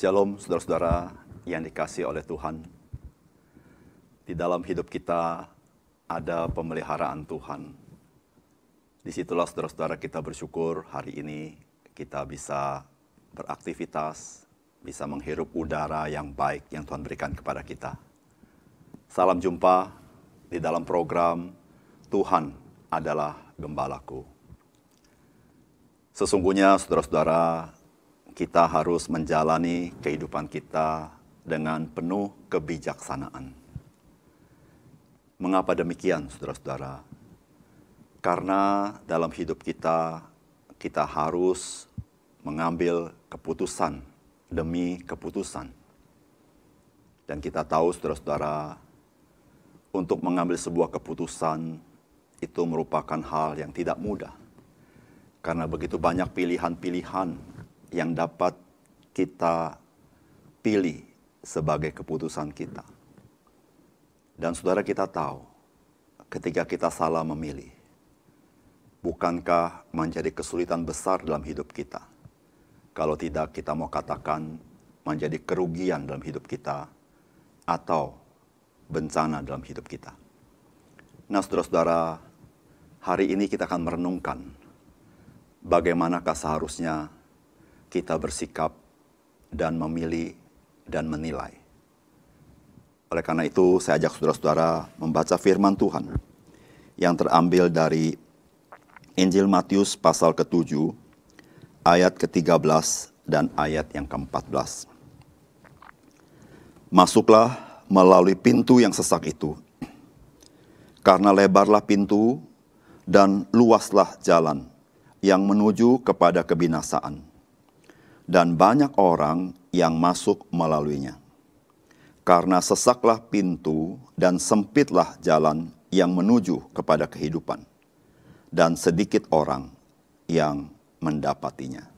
Shalom saudara-saudara yang dikasih oleh Tuhan. Di dalam hidup kita ada pemeliharaan Tuhan. Di situlah saudara-saudara kita bersyukur hari ini kita bisa beraktivitas, bisa menghirup udara yang baik yang Tuhan berikan kepada kita. Salam jumpa di dalam program Tuhan adalah Gembalaku. Sesungguhnya saudara-saudara kita harus menjalani kehidupan kita dengan penuh kebijaksanaan. Mengapa demikian, saudara-saudara? Karena dalam hidup kita, kita harus mengambil keputusan demi keputusan. Dan kita tahu, saudara-saudara, untuk mengambil sebuah keputusan itu merupakan hal yang tidak mudah. Karena begitu banyak pilihan-pilihan yang dapat kita pilih sebagai keputusan kita. Dan saudara kita tahu, ketika kita salah memilih, bukankah menjadi kesulitan besar dalam hidup kita? Kalau tidak kita mau katakan menjadi kerugian dalam hidup kita atau bencana dalam hidup kita. Nah saudara-saudara, hari ini kita akan merenungkan bagaimanakah seharusnya kita bersikap dan memilih dan menilai. Oleh karena itu, saya ajak saudara-saudara membaca firman Tuhan yang terambil dari Injil Matius pasal ke-7, ayat ke-13 dan ayat yang ke-14. Masuklah melalui pintu yang sesak itu, karena lebarlah pintu dan luaslah jalan yang menuju kepada kebinasaan dan banyak orang yang masuk melaluinya. Karena sesaklah pintu dan sempitlah jalan yang menuju kepada kehidupan, dan sedikit orang yang mendapatinya.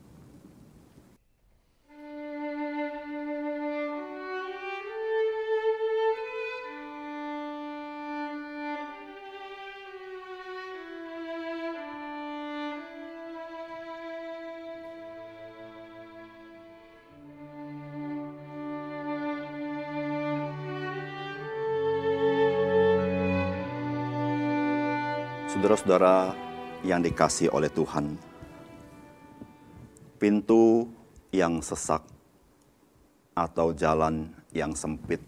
Saudara-saudara yang dikasih oleh Tuhan, pintu yang sesak atau jalan yang sempit,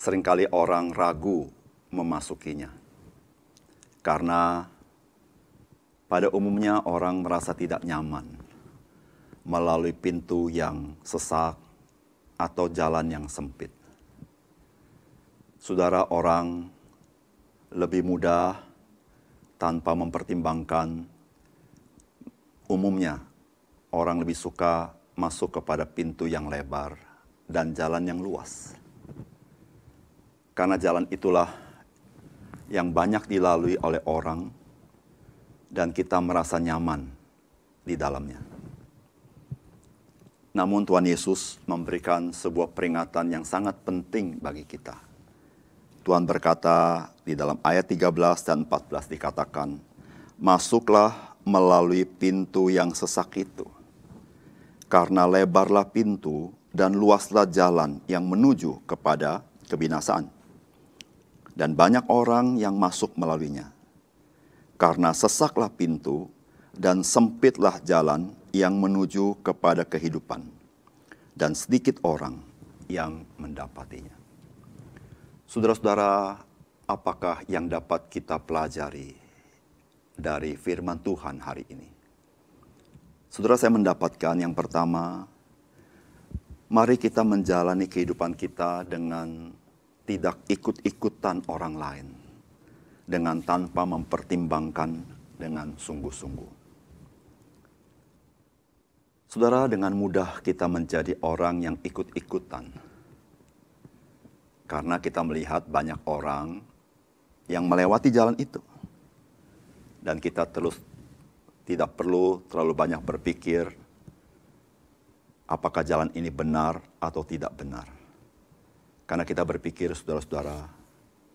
sering kali orang ragu memasukinya. Karena pada umumnya orang merasa tidak nyaman melalui pintu yang sesak atau jalan yang sempit. Saudara orang lebih mudah tanpa mempertimbangkan umumnya orang lebih suka masuk kepada pintu yang lebar dan jalan yang luas. Karena jalan itulah yang banyak dilalui oleh orang dan kita merasa nyaman di dalamnya. Namun Tuhan Yesus memberikan sebuah peringatan yang sangat penting bagi kita Tuhan berkata di dalam ayat 13 dan 14 dikatakan, Masuklah melalui pintu yang sesak itu. Karena lebarlah pintu dan luaslah jalan yang menuju kepada kebinasaan. Dan banyak orang yang masuk melaluinya. Karena sesaklah pintu dan sempitlah jalan yang menuju kepada kehidupan. Dan sedikit orang yang mendapatinya. Saudara-saudara, apakah yang dapat kita pelajari dari firman Tuhan hari ini? Saudara, saya mendapatkan yang pertama, mari kita menjalani kehidupan kita dengan tidak ikut-ikutan orang lain, dengan tanpa mempertimbangkan dengan sungguh-sungguh. Saudara, dengan mudah kita menjadi orang yang ikut-ikutan. Karena kita melihat banyak orang yang melewati jalan itu. Dan kita terus tidak perlu terlalu banyak berpikir apakah jalan ini benar atau tidak benar. Karena kita berpikir, saudara-saudara,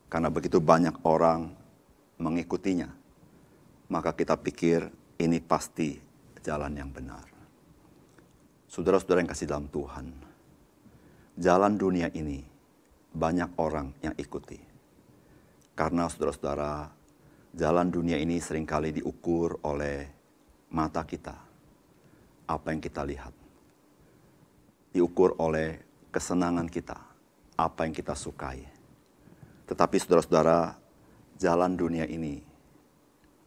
karena begitu banyak orang mengikutinya, maka kita pikir ini pasti jalan yang benar. Saudara-saudara yang kasih dalam Tuhan, jalan dunia ini banyak orang yang ikuti. Karena saudara-saudara, jalan dunia ini sering kali diukur oleh mata kita. Apa yang kita lihat. Diukur oleh kesenangan kita. Apa yang kita sukai. Tetapi saudara-saudara, jalan dunia ini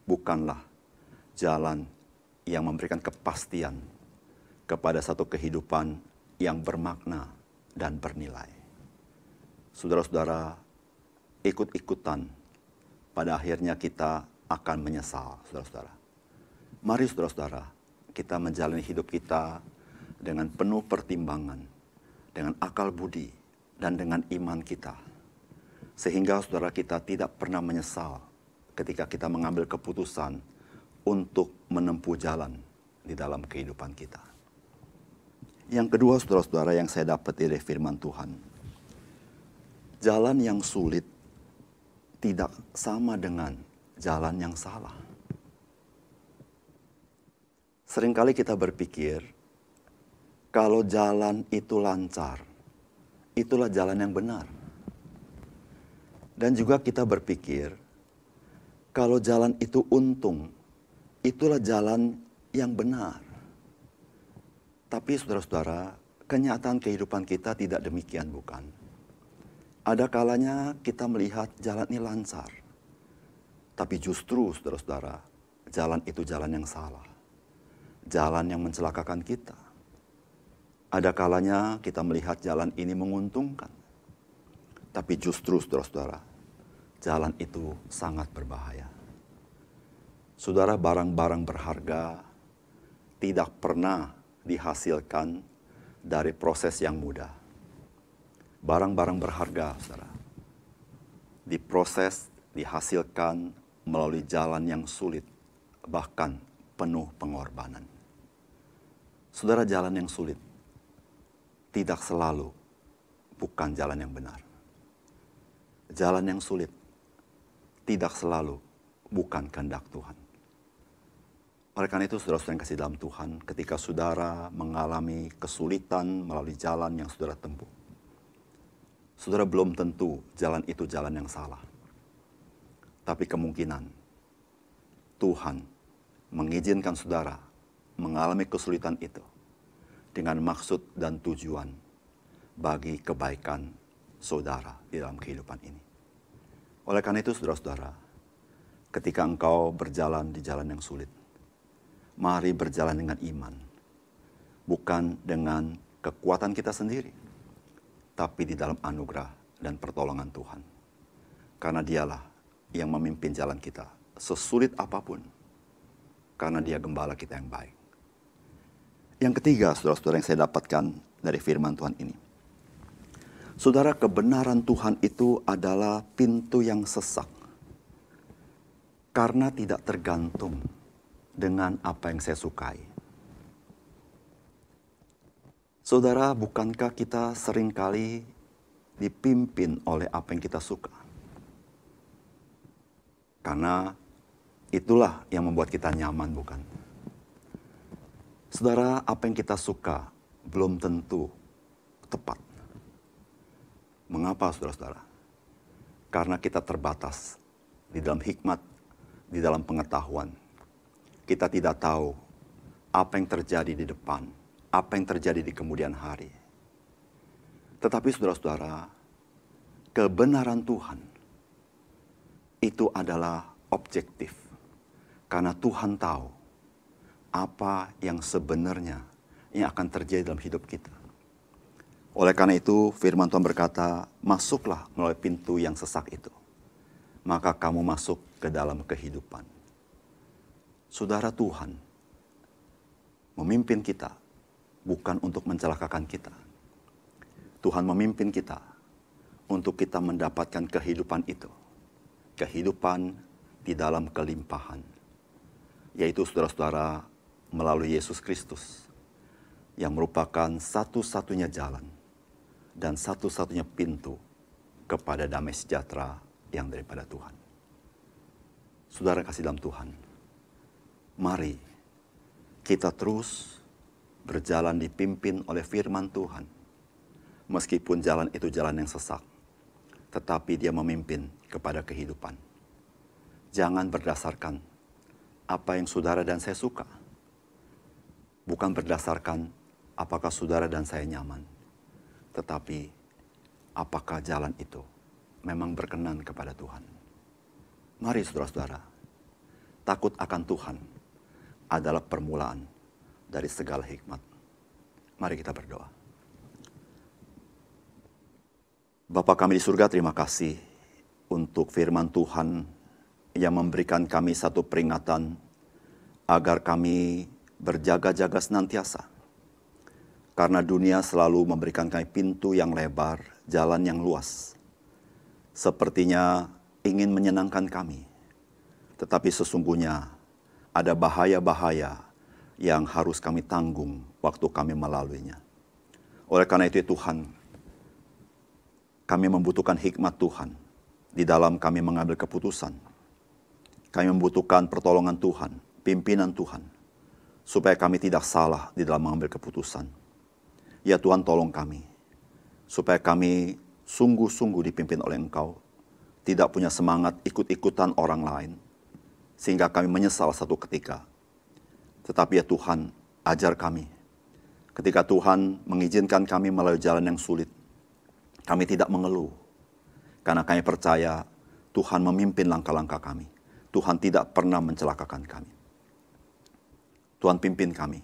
bukanlah jalan yang memberikan kepastian kepada satu kehidupan yang bermakna dan bernilai. Saudara-saudara, ikut-ikutan pada akhirnya kita akan menyesal, saudara-saudara. Mari saudara-saudara, kita menjalani hidup kita dengan penuh pertimbangan, dengan akal budi, dan dengan iman kita. Sehingga saudara kita tidak pernah menyesal ketika kita mengambil keputusan untuk menempuh jalan di dalam kehidupan kita. Yang kedua, saudara-saudara, yang saya dapat dari firman Tuhan, jalan yang sulit tidak sama dengan jalan yang salah. Seringkali kita berpikir, kalau jalan itu lancar, itulah jalan yang benar. Dan juga kita berpikir, kalau jalan itu untung, itulah jalan yang benar. Tapi saudara-saudara, kenyataan kehidupan kita tidak demikian bukan? Ada kalanya kita melihat jalan ini lancar. Tapi justru saudara-saudara, jalan itu jalan yang salah. Jalan yang mencelakakan kita. Ada kalanya kita melihat jalan ini menguntungkan. Tapi justru saudara-saudara, jalan itu sangat berbahaya. Saudara, barang-barang berharga tidak pernah dihasilkan dari proses yang mudah. Barang-barang berharga, saudara, diproses, dihasilkan melalui jalan yang sulit, bahkan penuh pengorbanan. Saudara, jalan yang sulit tidak selalu bukan jalan yang benar. Jalan yang sulit tidak selalu bukan kehendak Tuhan. Oleh karena itu, saudara-saudara yang kasih dalam Tuhan, ketika saudara mengalami kesulitan melalui jalan yang saudara tempuh, saudara belum tentu jalan itu jalan yang salah. Tapi kemungkinan Tuhan mengizinkan saudara mengalami kesulitan itu dengan maksud dan tujuan bagi kebaikan saudara di dalam kehidupan ini. Oleh karena itu, saudara-saudara, ketika engkau berjalan di jalan yang sulit, mari berjalan dengan iman, bukan dengan kekuatan kita sendiri, tapi di dalam anugerah dan pertolongan Tuhan. Karena dialah yang memimpin jalan kita sesulit apa pun, karena dia gembala kita yang baik. Yang ketiga, saudara-saudara yang saya dapatkan dari firman Tuhan ini. Saudara, kebenaran Tuhan itu adalah pintu yang sesak. Karena tidak tergantung dengan apa yang saya sukai. Saudara, bukankah kita sering kali dipimpin oleh apa yang kita suka? Karena itulah yang membuat kita nyaman, bukan? Saudara, apa yang kita suka belum tentu tepat. Mengapa saudara-saudara? Karena kita terbatas di dalam hikmat, di dalam pengetahuan. Kita tidak tahu apa yang terjadi di depan, apa yang terjadi di kemudian hari. Tetapi saudara-saudara, kebenaran Tuhan itu adalah objektif. Karena Tuhan tahu apa yang sebenarnya yang akan terjadi dalam hidup kita. Oleh karena itu, firman Tuhan berkata, masuklah melalui pintu yang sesak itu. Maka kamu masuk ke dalam kehidupan. Saudara Tuhan memimpin kita bukan untuk mencelakakan kita. Tuhan memimpin kita untuk kita mendapatkan kehidupan itu. Kehidupan di dalam kelimpahan. Yaitu saudara-saudara melalui Yesus Kristus yang merupakan satu-satunya jalan dan satu-satunya pintu kepada damai sejahtera yang daripada Tuhan. Saudara kasih dalam Tuhan, mari kita terus berjalan dipimpin oleh firman Tuhan. Meskipun jalan itu jalan yang sesak, tetapi dia memimpin kepada kehidupan. Jangan berdasarkan apa yang saudara dan saya suka. Bukan berdasarkan apakah saudara dan saya nyaman. Tetapi apakah jalan itu memang berkenan kepada Tuhan. Mari saudara-saudara, takut akan Tuhan adalah permulaan dari segala hikmat. Mari kita berdoa. Bapa kami di surga, terima kasih untuk firman Tuhan yang memberikan kami satu peringatan agar kami berjaga-jaga senantiasa. Karena dunia selalu memberikan kami pintu yang lebar, jalan yang luas. Sepertinya ingin menyenangkan kami. Tetapi sesungguhnya ada bahaya-bahaya yang harus kami tanggung waktu kami melaluinya. Oleh karena itu Tuhan, kami membutuhkan hikmat Tuhan di dalam kami mengambil keputusan. Kami membutuhkan pertolongan Tuhan, pimpinan Tuhan, supaya kami tidak salah di dalam mengambil keputusan. Ya Tuhan tolong kami, supaya kami sungguh-sungguh dipimpin oleh Engkau, tidak punya semangat ikut-ikutan orang lain, sehingga kami menyesal satu ketika tetapi ya Tuhan, ajar kami. Ketika Tuhan mengizinkan kami melalui jalan yang sulit, kami tidak mengeluh. Karena kami percaya Tuhan memimpin langkah-langkah kami. Tuhan tidak pernah mencelakakan kami. Tuhan pimpin kami.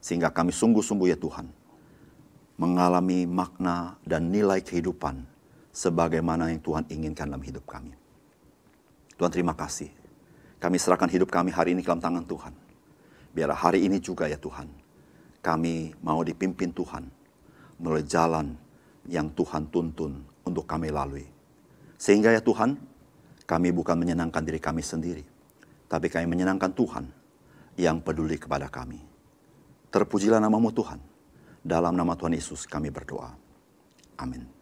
Sehingga kami sungguh-sungguh ya Tuhan. Mengalami makna dan nilai kehidupan sebagaimana yang Tuhan inginkan dalam hidup kami. Tuhan terima kasih. Kami serahkan hidup kami hari ini ke dalam tangan Tuhan. Biar hari ini juga ya Tuhan, kami mau dipimpin Tuhan melalui jalan yang Tuhan tuntun untuk kami lalui. Sehingga ya Tuhan, kami bukan menyenangkan diri kami sendiri, tapi kami menyenangkan Tuhan yang peduli kepada kami. Terpujilah namamu Tuhan. Dalam nama Tuhan Yesus kami berdoa. Amin.